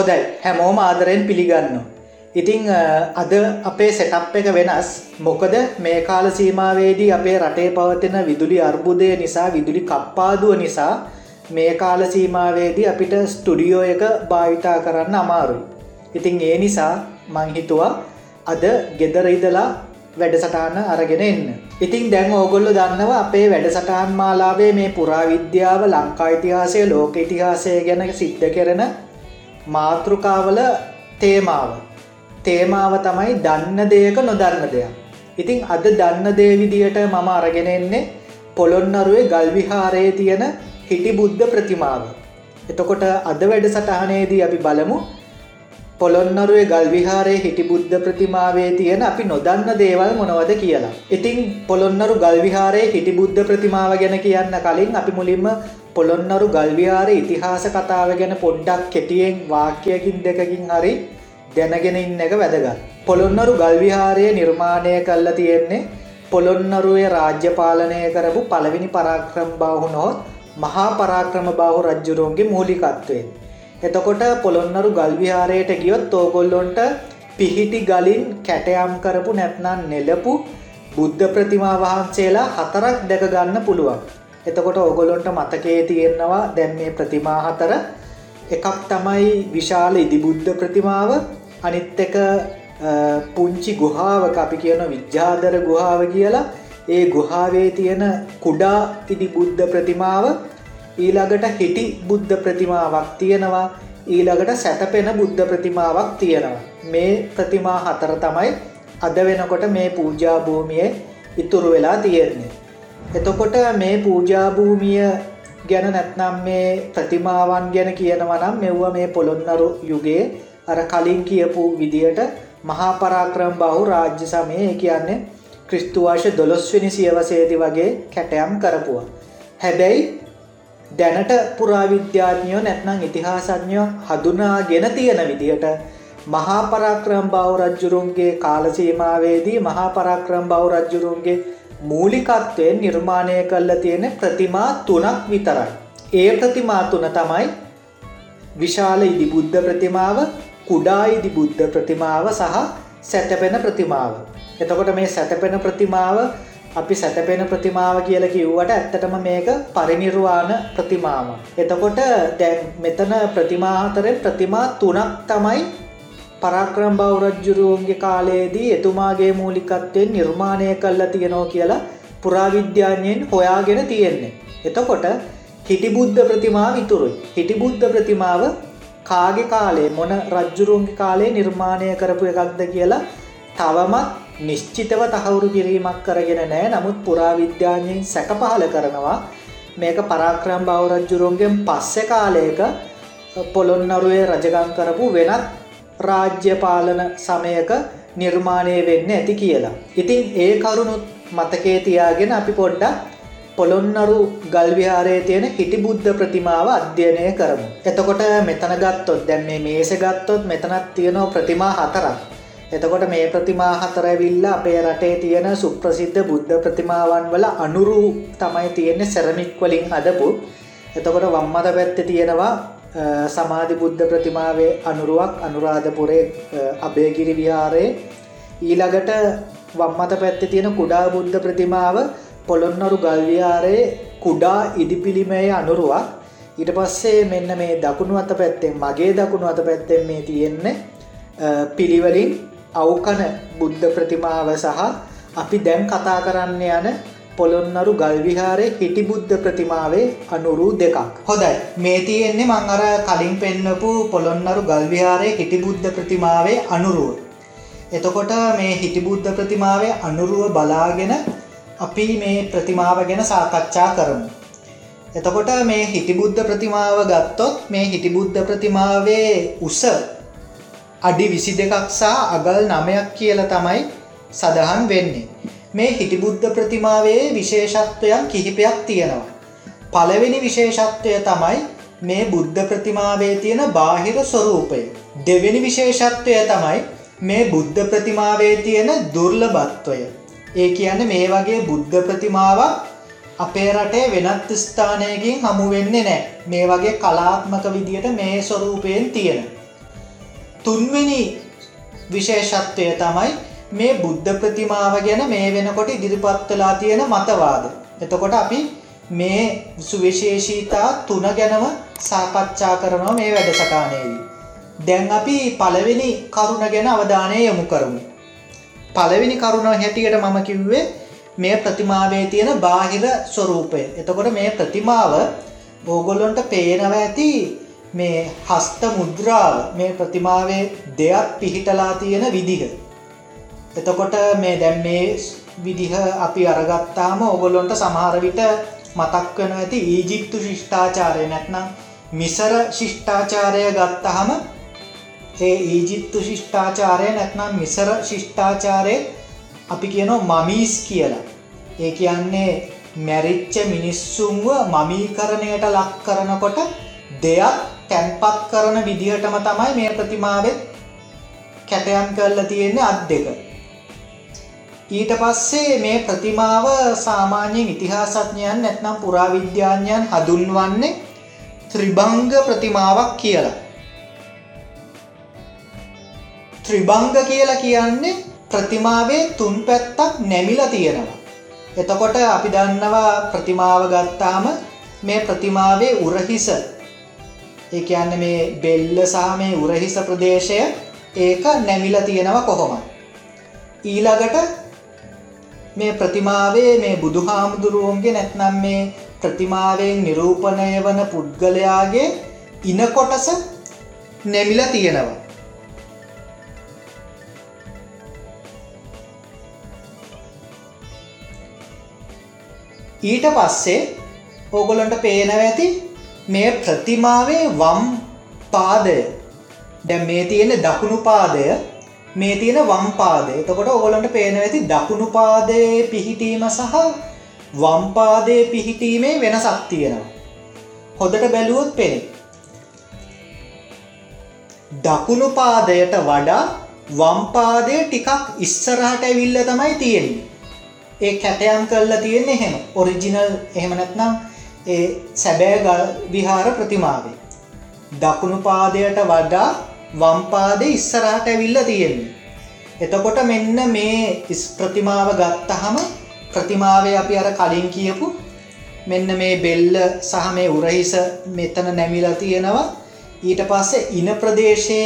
හොදයි හැමෝම ආදරයෙන් පිළිගන්න. ඉතිං අද අපේ සෙටප් එක වෙනස් මොකද මේ කාල සීමාවේදී අපේ රටේ පවතින විදුලි අර්බුදය නිසා විදුලි කප්පාදුව නිසා මේ කාල සීමාවේදී අපිට ස්ටුඩියෝ එක භාවිතා කරන්න අමාරුයි. ඉතිං ඒ නිසා මංහිතුවා අද ගෙදරඉදලා වැඩසටාන අරගෙන එන්න. ඉතින් දැන් ඕගොල්ලු දන්නවා අපේ වැඩසටාන් මාලාවේ මේ පුරාවිද්‍යාව ලංකා ඉතිහාසය ලෝක ඉතිහාසය ගැන සිද්ධ කරන මාතෘකාවල තේමාව. තේමාව තමයි දන්න දෙයක නොදන්න දෙයක්. ඉතිං අද දන්න දේවිදියට මම අරගෙන එන්නේ පොළොන්නරුවේ ගල්විහාරයේ තියෙන හිටි බුද්ධ ප්‍රතිමාව. එතකොට අද වැඩ සටහනේදී අපි බලමු පොළොන්නරුවේ ගල්විහාරයේ හිටි බුද්ධ ප්‍රතිමාවේ තියෙන අපි නොදන්න දේවල් මොනවද කියලා. ඉතිං පොළොන්නරු ගල්විහාරයේ හිටි බුද්ධ ප්‍රතිමාව ගැන කියන්න කලින් අපි මුලින්ම පොළොන්නරු ගල්විහාරය ඉතිහාස කතාව ගැන පොඩ්ඩක් කෙටියෙන් වාක්‍යයකින් දෙකකින් හරි දැනගෙන ඉන්න එක වැදගත්. පොළොන්නරු ගල්විහාරය නිර්මාණය කල්ල තියෙන්නේ පොළොන්නරුවේ රාජ්‍ය පාලනය කරපු පළවෙනි පරාක්‍රම් බාහු නොහොත් මහා පරාක්‍රම බාහු රජ්ජුරුවන්ගේ මූලිකත්වයෙන්. එතකොට පොළොන්නරු ගල්විහාරයට ගියොත් ඕගොල්ලොන්ට පිහිටි ගලින් කැටයම් කරපු නැත්නම් නෙලපු බුද්ධ ප්‍රතිමා වහන්සේලා හතරක් දැක ගන්න පුළුවන්. එතකොට ඔගොලොන්ට මතකේ තියෙන්නවා දැන් මේ ප්‍රතිමා හතර. එකක් තමයි විශාල ඉදිබුද්ධ ප්‍රතිමාව. අනිත් එක පුංචි ගුහාාවක අපි කියන විද්‍යාදර ගුහාාව කියලා. ඒ ගුහාවේ තියෙන කුඩා ඉදි බුද්ධ ප්‍රතිමාව. ඊළඟට හිටි බුද්ධ ප්‍රතිමාවක් තියෙනවා. ඊළඟට සැතපෙන බුද්ධ ප්‍රතිමාවක් තියෙනවා. මේ ප්‍රතිමා හතර තමයි අද වෙනකොට මේ පූජා භූමිය ඉතුරු වෙලා තියෙන්නේ. එතකොට මේ පූජාභූමිය ගැන නැත්නම් මේ ප්‍රතිමාවන් ගැන කියනවනම් මෙව්ව මේ පොළොන්නරු යුගේ අර කලින් කියපු විදියට මහාපරාක්‍රම් බහු රාජ්‍ය සමය කියන්නේ ක්‍රිස්තුවාශ දොළොස්වනි සියවසේදි වගේ කැටයම් කරපුවා. හැබැයි දැනට පුරාවිද්‍යාඥයෝ නැත්නම් ඉතිහාසඥයෝ හදුනා ගෙන තියෙන විදිහට මහාපරාක්‍රම් බව රජ්ජුරුන්ගේ කාලසීමාවේදී මහාපරාක්‍රම් බව රජ්ජුරුන්ගේ මූලිකත්වයෙන් නිර්මාණය කල්ල තියෙන ප්‍රතිමා තුනක් විතරයි. ඒ ප්‍රතිමා තුන තමයි විශාල ඉදිබුද්ධ ප්‍රතිමාව කුඩා ඉදිබුද්ධ ප්‍රතිමාව සහ සැතපෙන ප්‍රතිමාව. එතකොට මේ සැතපෙන ප්‍රතිමාව අපි සැතපෙන ප්‍රතිමාව කියල කිව්වට ඇත්තටම මේක පරිනිර්වාණ ප්‍රතිමාව. එතකොට දැන් මෙතන ප්‍රතිමාහතරෙන් ප්‍රතිමා තුනක් තමයි පරාක්‍රම් බෞරජ්ජුරුවන්ගේ කාලයේදී එතුමාගේ මූලිකත්වයෙන් නිර්මාණය කල්ල තියෙනෝ කියලා පුරාවිද්‍යාඥයෙන් හොයාගෙන තියෙන්නේ. එතකොට හිටිබුද්ධ ප්‍රතිමාව ඉතුරුයි. හිටිබුද්ධ ප්‍රතිමාව කාගෙ කාලේ මොන රජ්ජුරුවන්ගේ කාලේ නිර්මාණය කරපු එකක්ද කියලා තවමත් නිශ්චිතව තහවුරු කිරීමක් කරගෙන නෑ නමුත් පුරාවිද්‍යාඥයෙන් සැක පහල කරනවා මේක පරාක්‍රම් බෞරජ්ජුරුවන්ගෙන් පස්සෙ කාලයක පොළොන්නරුවේ රජගං කරපු වෙනත් රාජ්‍ය පාලන සමයක නිර්මාණය වෙන්න ඇති කියලා. ඉතින් ඒ කරුණුත් මතකේ තියාගෙන අපි පොඩ්ඩක් පොළොන්නරු ගල්විහාරයේ තියෙන හිටි බුද්ධ ප්‍රතිමාව අධ්‍යයනය කරමු. එතකොට මෙතන ගත්තොත් දැන් මේ මේස ගත්තොත් මෙතනත් තියෙනව ප්‍රතිමා හතරක්. එතකොට මේ ප්‍රතිමා හතරවිල්ල අපේ රටේ තියෙන සුප්‍රසිද්ධ බුද්ධ ප්‍රතිමාවන් වල අනුරු තමයි තියෙන්නේ සැරමික් වලින් හදපු. එතකොට වම්මත පැත්ත තියෙනවා සමාධි බුද්ධ ප්‍රතිමාවේ අනුරුවක් අනුරාධපුරේ අභයගිරි විහාරයේ ඊළඟට වම්මත පැත්ත තියෙන කුඩා බුද්ධ ප්‍රතිමාව පොළොන්නරු ගල්විහාරයේ කුඩා ඉදිපිළිමය අනුරුවක් ඊට පස්සේ මෙන්න මේ දකුණු අත පැත්තෙන් මගේ දකුණු අත පැත්තෙන් මේ තියෙන්නේ පිළිවලින් අවකන බුද්ධ ප්‍රතිමාව සහ අපි දැන් කතා කරන්න යන පොළොන්නරු ගල්විහාරය හිටි බුද්ධ ප්‍රතිමාවේ අනුරු දෙකක්. හොදයි මේ තියෙන්නේ මං අර කලින් පෙන්නපු පොළොන්නරු ගල්විහාරය හිටි බුද්ධ ප්‍රතිමාවේ අනුරුව. එතකොට මේ හිටිබුද්ධ ප්‍රතිමාවේ අනුරුව බලාගෙන අපි මේ ප්‍රතිමාව ගැන සාකච්ඡා කරමු. එතකොට මේ හිටිබුද්ධ ප්‍රතිමාව ගත්තොත් මේ හිටිබුද්ධ ප්‍රතිමාවේ උස අඩි විසි දෙකක් සහ අගල් නමයක් කියල තමයි සඳහන් වෙන්නේ. මේ හිටිබුද්ධ ප්‍රතිමාවේ විශේෂත්වයන් කිහිපයක් තියෙනවා. පළවෙනි විශේෂත්වය තමයි මේ බුද්ධ ප්‍රතිමාවේ තියෙන බාහිර ස්වරූපය. දෙවෙනි විශේෂත්වය තමයි මේ බුද්ධ ප්‍රතිමාවේ තියෙන දුර්ලභත්වය. ඒ කියන්න මේ වගේ බුද්ධ ප්‍රතිමාවක් අපේ රටේ වෙනත් ස්ථානයකින් හමුවෙන්නේ නෑ මේ වගේ කලාත්මක විදියට මේ ස්වරූපයෙන් තියෙන. තුන්වෙනි විශේෂත්වය තමයි මේ බුද්ධ ප්‍රතිමාව ගැන මේ වෙනකොට ඉදිරිපත්වලා තියෙන මතවාද. එතකොට අපි මේ සුවිශේෂීතා තුන ගැනම සාකච්ඡා කරනවා මේ වැඩසටානයේදී. දැන් අපි පළවෙනි කරුණ ගැන අවධානය යොමු කරමු. පළවෙනි කරුණ හැටියට මම කිව්වේ මේ ප්‍රතිමාවේ තියෙන බාහිර ස්වරූපය. එතකොට මේ ප්‍රතිමාව ඕගොල්ලොන්ට පේනව ඇති මේ හස්ත මුද්‍රාව මේ ප්‍රතිමාවේ දෙයක් පිහිටලා තියෙන විදිහ. එතකොට මේ දැම් මේ විදිහ අපි අරගත්තාම ඔගොල්ලොන්ට සමහර විට මතක් වෙන ඇති ඊජිප්තු ශිෂ්ඨාචාරය නැත්නම් මිසර ශිෂ්ඨාචාරය ගත්තහම ඒ ඊජිප්තු ශිෂ්ඨාචාරය නැත්නම් මිසර ශිෂ්ඨාචාරය අපි කියනවා මමීස් කියලා. ඒ කියන්නේ මැරිච්ච මිනිස්සුන්ව මමීකරණයට ලක් කරනකොට දෙයක් තැන්පත් කරන විදිහටම තමයි මේ ප්‍රතිමාවෙත් කැටයම් කරලා තියෙන්නේ අත් දෙක. ඊට පස්සේ මේ ප්‍රතිමාව සාමාන්‍යයෙන් ඉතිහාසඥයන් නැත්නම් පුරාවිද්‍යාඥයන් හඳුන්වන්නේ ත්‍රිභංග ප්‍රතිමාවක් කියලා. ත්‍රිභංග කියලා කියන්නේ ප්‍රතිමාවේ තුන් පැත්තක් නැමිලා තියෙනවා. එතකොට අපි දන්නවා ප්‍රතිමාව ගත්තාම මේ ප්‍රතිමාවේ උරහිස ඒ කියන්නේ මේ බෙල්ල සහ මේ උරහිස ප්‍රදේශය ඒක නැමිලා තියෙනවා කොහොමද? ඊළඟට මේ ප්‍රතිමාවේ මේ බුදුහාමුදුරුවන්ගේ නැත්නම් මේ ප්‍රතිමාවෙන් නිරූපණය වන පුද්ගලයාගේ ඉන කොටස නැමිලා තියෙනවා. ඊට පස්සේ ඕගොලන්ට පේනව ඇති මේ ප්‍රතිමාවේ වම් පාදය දැ මේ තියෙන දකුණු පාදය මේ තියෙන වම් පාදය එතකොට ඔගොලන්ට පේන ඇති දකුණු පාදයේ පිහිටීම සහ වම්පාදය පිහිටීමේ වෙනසක් තියෙනවා. හොදට බැලුවොත් පෙනෙ. දකුණු පාදයට වඩා වම්පාදය ටිකක් ඉස්සරහට ඇවිල්ල තමයි තියෙන්නේ. ඒ කැටයම් කරලා තියෙන්නේ එහෙම. ඔරිජිනල් එහෙම නැත්නම් ඒ සැබෑ ගල් විහාර ප්‍රතිමාවේ. දකුණු පාදයට වඩා වම්පාදය ඉස්සරහට ඇවිල්ල තියෙන්නේ. එතකොට මෙන්න මේ ඉස් ප්‍රතිමාව ගත්තහම ප්‍රතිමාවේ අපි අර කලින් කියපු මෙන්න මේ බෙල්ල සහ මේ උරහිස මෙතන නැමිලා තියෙනවා ඊට පස්සේ ඉන ප්‍රදේශය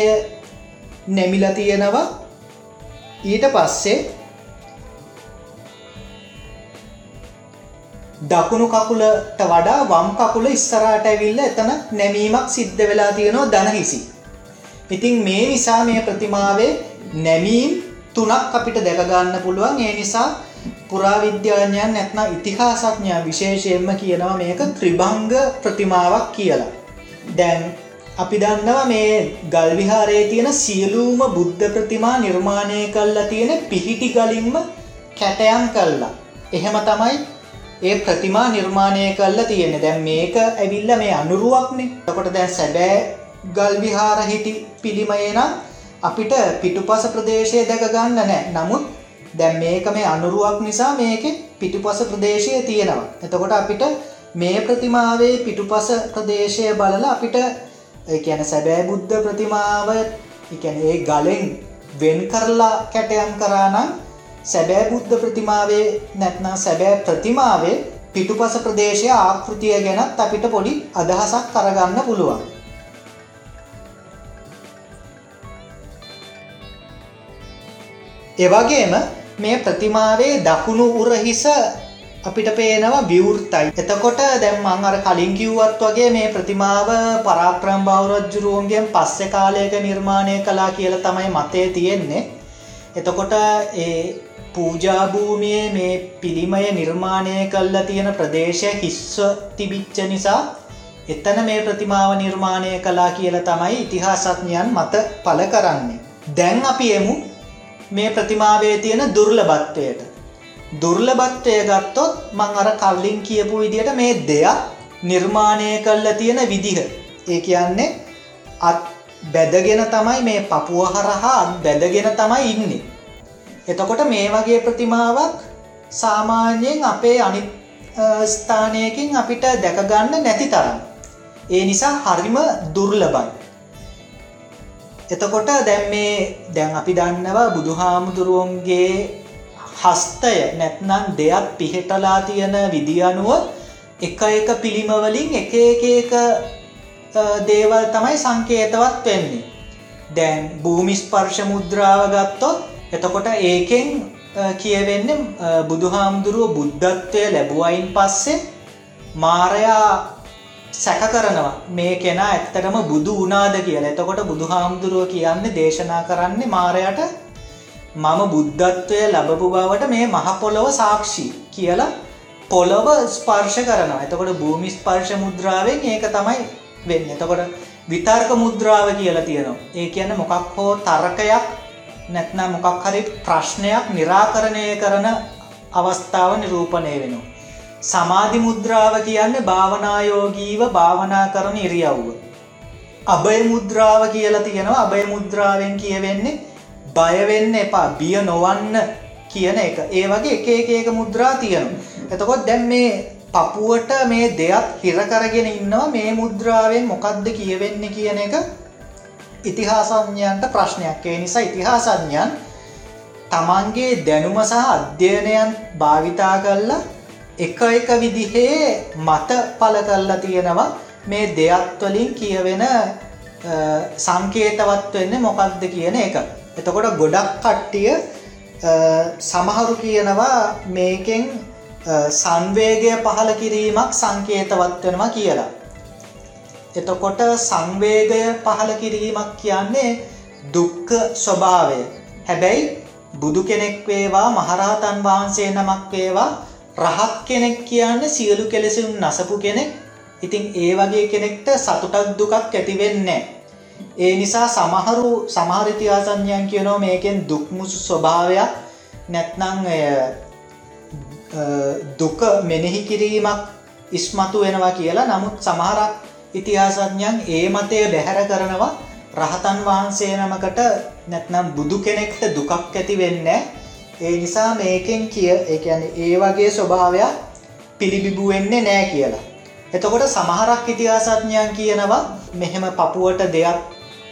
නැමිලා තියෙනවා ඊට පස්සේ දකුණු කකුලට වඩා වම් කකුල ඉස්සරාට ඇවිල්ල එතන නැමීමක් සිද්ධ වෙලා තියෙනවා දනහිසි. ඉතින් මේ නිසා මේ ප්‍රතිමාවේ නැමීම් තුනක් අපිට දැකගන්න පුළුවන් ඒ නිසා පුරාවිද්‍යාඥයන් නැත්න ඉතිහාසඥා විශේෂයෙන්ම කියනවා මේක ත්‍රිභංග ප්‍රතිමාවක් කියලා. දැන් අපි දන්නවා මේ ගල්විහාරයේ තියෙන සියලූම බුද්ධ ප්‍රතිමා නිර්මාණය කල්ලා තියෙන පිහිටි ගලින්ම කැටයම් කල්ලා. එහෙම තමයි ඒ ප්‍රතිමා නිර්මාණය කල්ලා තියෙන දැන් මේක ඇවිල්ල මේ අනුරුවක්නේ තකොට දැන් සැබෑ ගල් විහාර හිටි පිළිමයේ නම් අපිට පිටුපස ප්‍රදේශය දැකගන්න නෑ නමුත් දැන් මේක මේ අනුරුවක් නිසා මේක පිටුපස ප්‍රදේශය තියෙනවා එතකොට අපිට මේ ප්‍රතිමාවේ පිටුපස ප්‍රදේශය බලල අපිට කියන සැබෑ බුද්ධ ප්‍රතිමාව එකන ඒ ගලෙන් වෙන් කරලා කැටයම් කරානම් සැබෑ බුද්ධ ප්‍රතිමාවේ නැත්නම් සැබෑ ප්‍රතිමාවේ පිටුපස ප්‍රදේශය ආකෘතිය ගැනත් අපිට පොඩි අදහසක් කරගන්න පුළුවන්. එවගේම මේ ප්‍රතිමාවේ දකුණු උරහිස අපිට පේනවා විවෘතයි. එතකොට දැන් මං අර කලින් කිව්වත් වගේ මේ ප්‍රතිමාව පරාක්‍රම බෞරජ්ජුරුවන්ගෙන් පස්සේ කාලයක නිර්මාණය කළා කියලා තමයි මතය තියෙන්නේ. එතකොට ඒ පූජාභූමියේ මේ පිළිමය නිර්මාණය කල්ලා තියෙන ප්‍රදේශය හිස්ව තිබිච්ච නිසා එතන මේ ප්‍රතිමාව නිර්මාණය කලා කියල තමයි ඉතිහාසත්ඥයන් මත පල කරන්නේ. දැන් අපි එමු මේ ප්‍රතිමාවේ තියෙන දුර්ලබත්වයට. දුර්ලබත්වය ගත්තොත් මං අර කල්ලින් කියපු විදියට මේ දෙයක් නිර්මාණය කල්ල තියෙන විදිහ. ඒ කියන්නේ අත් බැදගෙන තමයි මේ පපුුව හරහා බැදගෙන තමයි ඉන්නේ. එතකොට මේ වගේ ප්‍රතිමාවක් සාමාන්‍යයෙන් අපේ අනි ස්ථානයකින් අපිට දැකගන්න නැති තරම්. ඒ නිසා හරිම දුර්ලබයි. එතකොට දැන් මේ දැන් අපි දන්නවා බුදු හාමුදුරුවන්ගේ හස්තය නැත්නම් දෙයක් පිහිටලා තියෙන විදි අනුව එක එක පිළිමවලින් එක එක දේවල් තමයි සංකේතවත් වෙන්නේ. දැන් භූමිස්පර්ශ මුද්‍රාව ගත්තොත් එතකොට ඒකෙන් කියවෙන්න බුදුහාමුදුරුව බුද්ධත්වය ලැබුවයින් පස්සේ මාරයා සැක කරනවා. මේ කෙනා ඇත්තටම බුදු වනාද කියලා. එතකොට බුදුහාමුදුරුව කියන්න දේශනා කරන්නේ මාරයට මම බුද්ධත්වය ලබපු බවට මේ මහපොළොව සාක්ෂි කියලා පොළොව ස්පර්ශ කරනවා. එතකොට භූමි ස්පර්ශ මුද්‍රාවෙන් ඒක තමයි වෙන්න. එතකොට විතර්ක මුද්‍රාව කියලා තියෙනවා. ඒ කියන්න මොකක් හෝ තර්කයක් නැත්නම් මොකක් හරි ප්‍රශ්නයක් නිරාකරණය කරන අවස්ථාව නිරූපණය වෙනවා. සමාධි මුද්‍රාව කියන්න භාවනායෝගීව භාවනා කරන ඉරියව්ව. අභය මුද්‍රාව කියලා තියෙනවා අභය මුද්‍රාවෙන් කියවෙන්නේ බයවෙන්න එපා බිය නොවන්න කියන එක ඒ වගේ එක එක ඒක මුද්‍රා තියෙනවා. එතකොත් දැන් මේ පපුුවට මේ දෙයක් හිරකරගෙන ඉන්නවා මේ මුද්‍රාවෙන් මොකක්ද කියවෙන්න කියන එක ඉතිහාසඥයන්ට ප්‍රශ්නයක් ඒ නිසා ඉතිහාසඥයන් තමන්ගේ දැනුම සහ අධ්‍යයනයන් භාවිතා කල්ලා එක එක විදිහේ මත පල කල්ලා තියෙනවා මේ දෙයක්වලින් කියවෙන සංකේතවත් වෙන්න මොකක්ද කියන එක. එතකොට ගොඩක් කට්ටිය සමහරු කියනවා මේකෙන් සංවේගය පහල කිරීමක් සංකේතවත් වෙනවා කියලා. එතකොට සංවේගය පහල කිරීමක් කියන්නේ දුක්ක ස්වභාවය හැබැයි බුදු කෙනෙක් වේවා මහරහතන් වහන්සේ නමක් වේවා රහත් කෙනෙක් කියන්න සියලු කෙලෙසුම් නසපු කෙනෙක්. ඉතින් ඒ වගේ කෙනෙක්ට සතුටක් දුකක් ඇතිවෙන්නේ ඒ නිසා සමහරු සමහරිතිහාසඥයන් කියනෝ මේකෙන් දුක්මුසු ස්වභාවයක් නැත්නං දුක මෙනෙහි කිරීමක් ඉස්මතු වෙනවා කියලා. නමුත් සමහරක් ඉතිහාසඥයන් ඒ මතය බැහැර කරනවා. රහතන් වහන්සේ නමකට නැත්නම් බුදු කෙනෙක්ට දුකක් ඇති වෙන්න ඒ නිසා මේකෙන් කිය ඒන ඒ වගේ ස්වභාවයක් පිළිබිබු වෙන්නේ නෑ කියලා. එතකොට සමහරක් ඉතිහාසඥයන් කියනවා මෙහෙම පපුුවට දෙයක්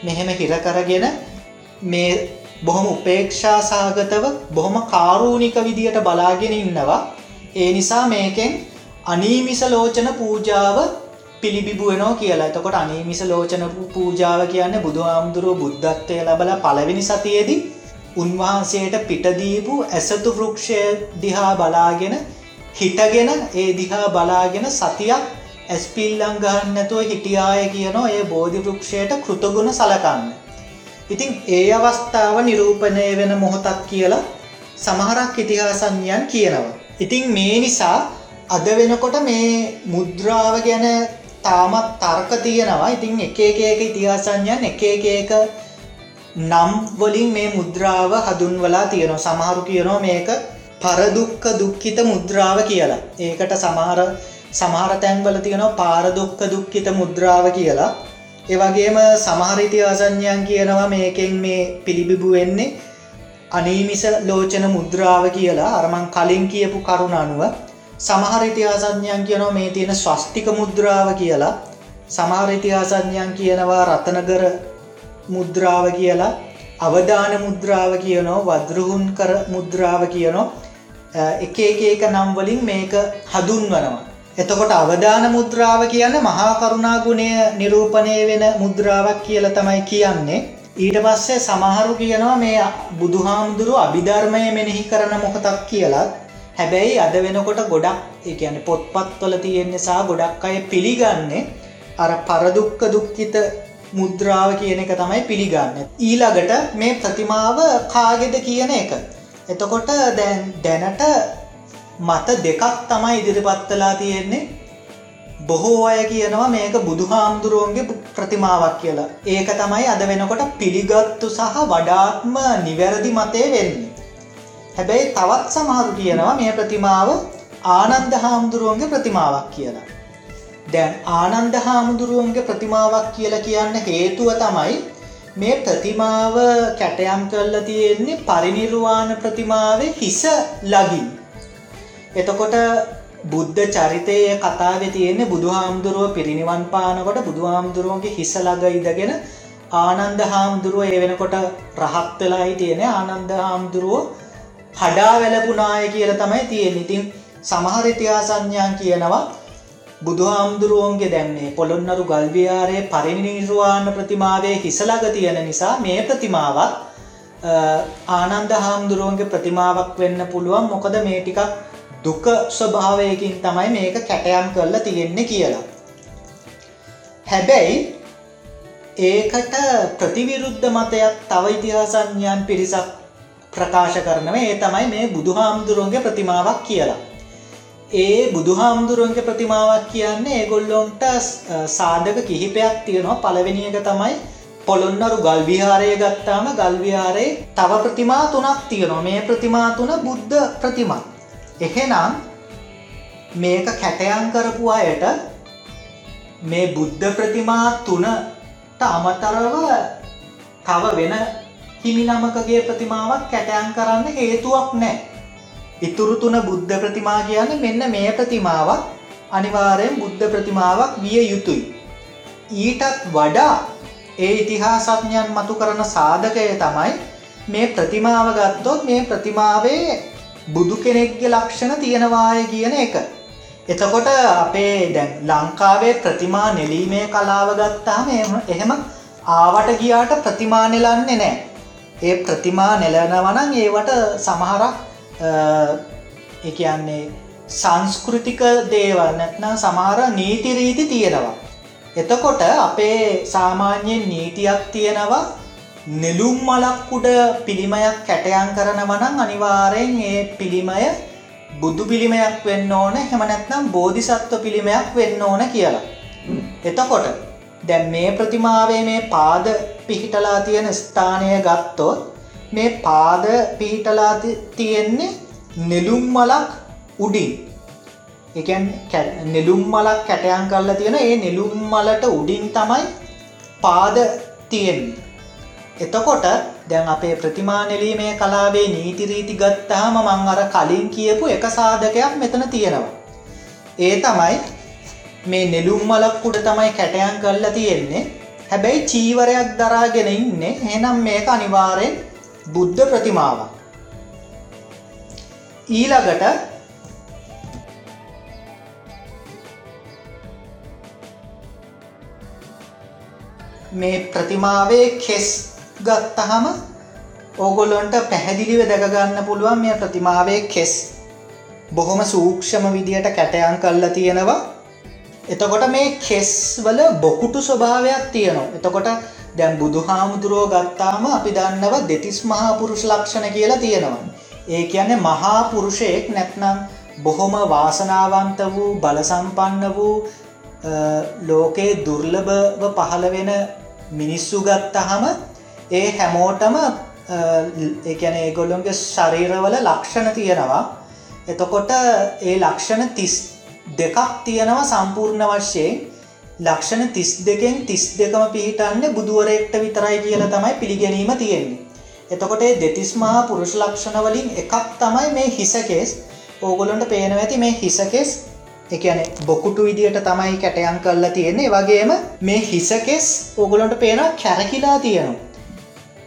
මෙහෙම හිරකරගෙන මේ බොහොම උපේක්ෂා සහගතව බොහොම කාරූණික විදියට බලාගෙන ඉන්නවා ඒ නිසා මේකෙන් අනීමිස ලෝචන පූජාව පිළිබිබුවනෝ කියලා එතකොට අනීමිස ලෝචන පූජාව කියන්න බුදු හාමුදුරුව බුද්ධත්වය ලබල පලවෙනි සතියේදී උන්වහන්සේට පිටදීපු ඇසතු වෘක්ෂය දිහා බලාගෙන හිටගෙන ඒ දිහා බලාගෙන සතියක් ඇස්පිල්ලං ගහන්නතුව හිටියාය කියනවා ඒ බෝධි වෘක්ෂයට කෘතගුණ සලකන්න. ඉතින් ඒ අවස්ථාව නිරූපණය වෙන මොහොතක් කියලා සමහරක් ඉතිහාසඥයන් කියනවා. ඉතින් මේ නිසා අද වෙනකොට මේ මුද්‍රාව ගැන තාමත් තර්ක තියෙනවා ඉතින් එක එක එක ඉතිහාසඥයන් එක එක එක නම් වලින් මේ මුද්‍රාව හදුන්වලා තියෙනවා. සමහරු කියනවා මේක පරදුක්ක දුක්කිත මුද්‍රාව කියලා. ඒකට සමහර සමහර තැන්වල තියෙනවා පාරදුක්ක දුක්කිත මුද්‍රාව කියලා. ඒවගේම සමහරිතිවාසඥයන් කියනවා මේකෙන් මේ පිළිබිබු වෙන්නේ අනීමිස ලෝචන මුද්‍රාව කියලා. අරමං කලින් කියපු කරුණ අනුව සමහර ඉතිහාසඥයන් කියනවා මේ තියෙන ස්වස්තික මුද්‍රාව කියලා. සමහර ඉතිහාසඥයන් කියනවා රතනගර මුද්‍රාව කියලා අවධාන මුද්‍රාව කියනෝ වද්‍රහුන් කර මුද්‍රාව කියනෝ එක එක එක නම් වලින් මේක හදුන්වනවා. එතකොට අවධාන මුද්‍රාව කියන්න මහා කරුණා ගුණය නිරූපණය වෙන මුද්‍රාවක් කියල තමයි කියන්නේ. ඊට පස්සේ සමහරු කියනවා මේ බුදුහාමුදුරු අභිධර්මය මෙනෙහි කරන මොහොතක් කියලත් හැබැයි අද වෙනකොට ගොඩක් එකන පොත්පත්වල තියෙන නිසා ගොඩක් අය පිළිගන්නේ අර පරදුක්ක දුක්කිත මුද්‍රාව කියන එක තමයි පිළිගන්න. ඊළඟට මේ ප්‍රතිමාව කාගෙද කියන එක. එතකොට දැන් දැනට මත දෙකක් තමයි ඉදිරිපත්තලා තියෙන්නේ බොහෝ අය කියනවා මේක බුදුහාමුදුරුවන්ගේ ප්‍රතිමාවක් කියලා. ඒක තමයි අද වෙනකොට පිළිගත්තු සහ වඩාත්ම නිවැරදි මතය වෙන්නේ. හැබැයි තවත් සමහරු කියනවා මේ ප්‍රතිමාව ආනන්ද හාමුදුරුවන්ගේ ප්‍රතිමාවක් කියලා. දැන් ආනන්ද හාමුදුරුවන්ගේ ප්‍රතිමාවක් කියලා කියන්න හේතුව තමයි මේ ප්‍රතිමාව කැටයම් කරලා තියෙන්නේ පරිනිර්වාණ ප්‍රතිමාවේ හිස ලගින්. එතකොට බුද්ධ චරිතය කතාව තියෙන්නේ බුදු හාමුදුරුව පිරිනිවන් පානකොට බුදු හාමුදුරුවන්ගේ හිස ලග ඉදගෙන ආනන්ද හාමුදුරුව ඒ වෙනකොට රහත් වෙලා හිටියන ආනන්ද හාමුදුරුවෝ හඩා වැලපුනාය කියල තමයි තියෙන ඉතින් සමහර ඉතිහාසඥයන් කියනවා බුදුහාමුදුරුවන්ගේ දැන්නේ පොළොන්නරු ගල්වියාරයේ පරිනිර්වාණ ප්‍රතිමාවේ හිසලග තියෙන නිසා මේ ප්‍රතිමාවක් ආනන්ද හාමුදුරුවන්ගේ ප්‍රතිමාවක් වෙන්න පුළුවන් මොකද මේ ටිකක් දුක ස්වභාවයකින් තමයි මේක කැටයම් කරලා තියෙන්නේ කියලා. හැබැයි ඒකට ප්‍රතිවිරුද්ධ මතයක් තව ඉතිහාසඥයන් පිරිසක් ප්‍රකාශ කරනව ඒ තමයි මේ බුදුහාමුදුරුවන්ගේ ප්‍රතිමාවක් කියලා. ඒ බුදුහාමුදුරුවන්ගේ ප්‍රතිමාවක් කියන්නේ ඒගොල්ලොන්ට සාධක කිහිපයක් තියෙනවා පළවෙනියක තමයි පොළොන්නරු ගල්විහාරය ගත්තාම ගල්විහාරේ තව ප්‍රතිමා තුනක් තියෙනවා මේ ප්‍රතිමා තුන බුද්ධ ප්‍රතිමා. එහෙනම් මේක කැටයන් කරපු අයට මේ බුද්ධ ප්‍රතිමා තුනට අමතරව තව වෙන හිමිනමකගේ ප්‍රතිමාවක් කැටයන් කරන්න හේතුවක් නෑ. ඉතුරු තුන බුද්ධ ප්‍රතිමා කියන්න මෙන්න මේ ප්‍රතිමාවක් අනිවාරයෙන් බුද්ධ ප්‍රතිමාවක් විය යුතුයි. ඊටත් වඩා ඒ ඉතිහාසඥයන් මතු කරන සාධකය තමයි මේ ප්‍රතිමාව ගත්තොත් මේ ප්‍රතිමාවේ බුදු කෙනෙක්ගේ ලක්ෂණ තියෙනවාය කියන එක. එතකොට අපේ දැන් ලංකාවේ ප්‍රතිමා නෙලීමේ කලාව ගත්තාම එහෙම ආවට ගියාට ප්‍රතිමා නෙලන්නේ නෑ. ඒ ප්‍රතිමා නෙලනවනන් ඒවට සමහරක් එකන්නේ සංස්කෘතික දේවල් නැත්නම් සමහර නීතිරීති තියෙනවා. එතකොට අපේ සාමාන්‍යයෙන් නීතියක් තියෙනවා නෙලුම් මලක් උඩ පිළිමයක් කැටයන් කරනවනං අනිවාරයෙන් ඒ පිළිමය බුදු පිළිමයක් වෙන්න ඕන හෙමනැත්නම් බෝධිසත්ව පිළිමයක් වෙන්න ඕන කියලා. එතකොට දැන් මේ ප්‍රතිමාවේ මේ පාද පිහිටලා තියෙන ස්ථානය ගත්තොත් මේ පාද පිහිටලා තියෙන්නේ නෙලුම් මලක් උඩින් එකන් නෙලුම් මලක් කැටයන් කරලා තියෙන ඒ නෙලුම් මලට උඩින් තමයි පාද තියෙන්නේ. එතකොට දැන් අපේ ප්‍රතිමා නෙලීමේ කලාවේ නීතිරීති ගත්තාම මං අර කලින් කියපු එක සාධකයක් මෙතන තියෙනවා. ඒ තමයි මේ නෙලුම් මලක් උඩ තමයි කැටයන් කරලා තියෙන්නේ හැබැයි චීවරයක් දරාගෙන ඉන්නේ එනම් මේක අනිවාරයෙන් බුද්ධ ප්‍රතිමාවක්. ඊළඟට මේ ප්‍රතිමාවේ කෙස් ගත්තහම ඕගොල්ලොන්ට පැහැදිලිව දැකගන්න පුළුවන් මේ ප්‍රතිමාවේ කෙස් බොහොම සූක්ෂම විදියට කැටයන් කල්ලා තියෙනවා එතකොට මේ කෙස් වල බොකුටු ස්වභාවයක් තියෙනවා. එතකොට දැන් බුදු හාමුදුරුවෝ ගත්තාම අපි දන්නව දෙතිස් මහා පුරුෂ ලක්ෂණ කියලා තියෙනවා. ඒ කියන්නේ මහා පුරුෂයෙක් නැත්නම් බොහොම වාසනාවන්ත වූ බලසම්පන්න වූ ලෝකයේ දුර්ලභව පහළ වෙන මිනිස්සු ගත්තහම ඒ හැමෝටම එකන ඒගොල්ලොන්ගේ ශරීරවල ලක්ෂණ තියෙනවා. එතකොට ඒ ලක්ෂණ තිස් දෙකක් තියෙනවා සම්පූර්ණ වශ්‍යයෙන් ලක්ෂණ තිස් දෙකෙන් තිස් දෙකම පිහිටන්න බුදුවරෙක්ට විතරයි කියල තමයි පිළිගැනීම තියෙන්නේ. එතකොට දෙතිස් මහා පුරුෂ ලක්ෂණ වලින් එකක් තමයි මේ හිසකෙස් ඕගොලොන්ට පේන ඇති මේ හිසකෙස් එකන බොකුටු විදියට තමයි කැටයන් කරලා තියෙන්නේ. වගේම මේ හිසකෙස් ඕගොලොන්ට පේන කැරකිලා තියෙනවා.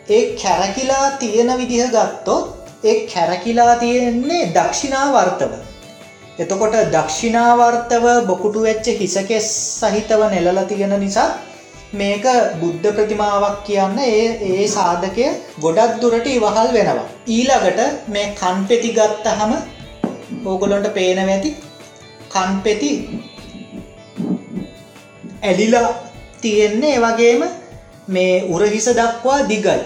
ඒ කැරකිලා තියෙන විදිහ ගත්තොත් ඒ කැරකිලා තියෙන්නේ දක්ෂිනාවර්තව. එතකොට දක්ෂිනාවර්තව බොකුටු වෙච්ච හිසකෙස් සහිතව නෙලල තියෙන නිසා මේක බුද්ධ ප්‍රතිමාවක් කියන්න ඒ ඒ සාධකය ගොඩක් දුරට ඉවහල් වෙනවා. ඊළඟට මේ කන්පෙති ගත්තහම ඕගොලොන්ට පේනව ඇති කන්පෙති ඇලිලා තියෙන්නේ වගේම මේ උරහිස දක්වා දිගයි.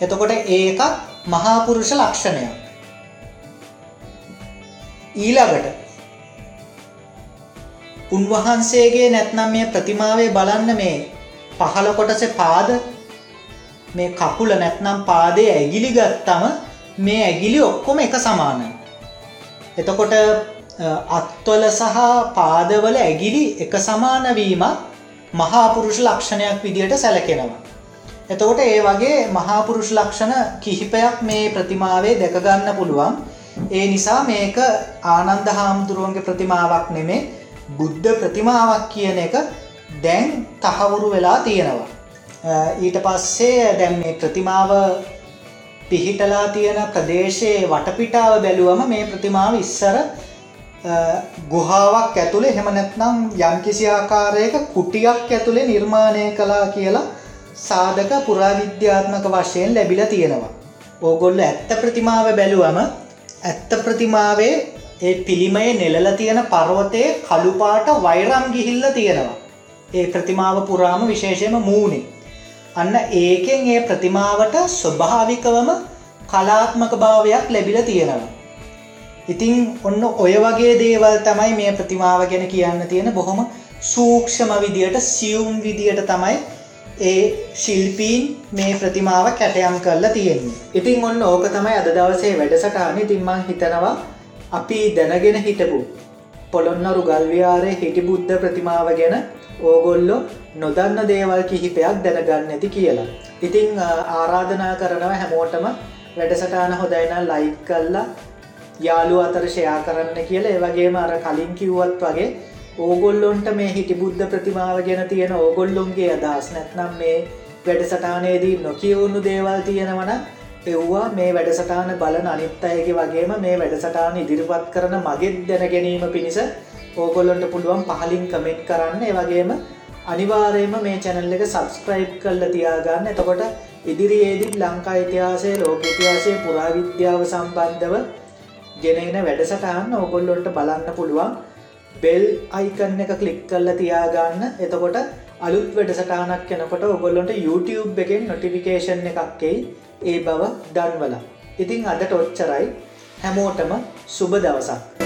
එතකොට ඒකත් මහාපුරුෂ ලක්ෂණය. ඊළඟට උන්වහන්සේගේ නැත්නම් මේ ප්‍රතිමාවේ බලන්න මේ පහළ කොටස පාද මේ කකුල නැත්නම් පාදය ඇගිලි ගත්තම මේ ඇගිලි ඔක්කොම එක සමානයි. එතකොට අත්වල සහ පාදවල ඇගිලි එක සමානවීමත් මහාපුරුෂ ලක්ෂණයක් විදියට සැලකෙනවා. එතකොට ඒ වගේ මහාපුරුෂ ලක්ෂණ කිහිපයක් මේ ප්‍රතිමාවේ දැකගන්න පුළුවන් ඒ නිසා මේක ආනන්ද හාමුදුරුවන්ගේ ප්‍රතිමාවක් නෙමේ බුද්ධ ප්‍රතිමාවක් කියන එක දැන් තහවුරු වෙලා තියෙනවා. ඊට පස්සේ දැන් මේ ප්‍රතිමාව පිහිටලා තියෙන ප්‍රදේශයේ වටපිටාව බැලුවම මේ ප්‍රතිමාව ඉස්සර ගුහාවක් ඇතුළේ හෙම නැත්නම් යම්කිසි ආකාරයක කුටියක් ඇතුළේ නිර්මාණය කලා කියලා සාධක පුරාවිද්‍යාත්මක වශයෙන් ලැබිල තියෙනවා. ඕගොල්ල ඇත්ත ප්‍රතිමාව බැලුවම ඇත්ත ප්‍රතිමාවේ ඒ පිළිමය නෙලල තියෙන පර්වතය කළුපාට වෛරම් ගිහිල්ල තියෙනවා. ඒ ප්‍රතිමාව පුරාම විශේෂයම මූුණේ. අන්න ඒකෙන් ඒ ප්‍රතිමාවට ස්වභාවිකවම කලාත්මක භාවයක් ලැබිල තියෙනවා. ඉතිං ඔන්න ඔය වගේ දේවල් තමයි මේ ප්‍රතිමාව ගැන කියන්න තියෙන බොහොම සූක්ෂම විදියට සියුම් විදියට තමයි ඒ ශිල්පීන් මේ ප්‍රතිමාව කැටයම් කරලා තියෙන්නේ. ඉතින් ඔන්න ඕක තමයි අද දවසේ වැඩසටාන තින්මං හිතනවා අපි දැනගෙන හිටපු පොළොන්නරු ගල්වියාරය හිටි බුද්ධ ප්‍රතිමාව ගැන ඕගොල්ලො නොදන්න දේවල් කිහිපයක් දැනගන්න ඇති කියලා. ඉතිං ආරාධනා කරනව හැමෝටම වැඩසටාන හොදයින ලයික් කල්ලා යාලු අතර ෂයා කරන්න කියලා ඒවගේම අර කලින් කිව්වත් වගේ ඕගොල්ලොන්ට මේ හිටි බුද්ධ ප්‍රතිමාව ගැන තියෙන ඕගොල්ලොන්ගේ අදහස් නැත්නම් මේ වැඩසටානයේදී නොකියවුණු දේවල් තියෙනවන එව්වා මේ වැඩසටාන බලන අනිත් අයගේ වගේම මේ වැඩසටාන ඉදිරිපත් කරන මගෙත් දැන ගැනීම පිණිස ඕගොල්ලොන්ට පුළුවන් පහලින් කමෙන්ට් කරන්න. ඒවගේම අනිවාරයම මේ චැනල් එක සබස්ක්‍රයිබ් කල්ල තියාගන්න. එතකොට ඉදිරියේදිත් ලංකා ඉතිහාසය ලෝක ඉතිහාසය පුරාවිද්‍යාව සම්බන්ධව ගෙනෙන වැඩසටහන්න ඔගොල්ලොන්ට බලන්න පුළුවන්. බෙල් අයිකන්න එක කලික් කල්ල තියාගන්න. එතකොට අලුත් වැඩසටානක් කෙනකොට ඔගොල්ලොන්ට YouTube එකෙන් නොටිෆිකේෂන් එකක්කෙයි ඒ බව දන්වලා. ඉතිං අදට ඔච්චරයි. හැමෝටම සුබ දවසක්.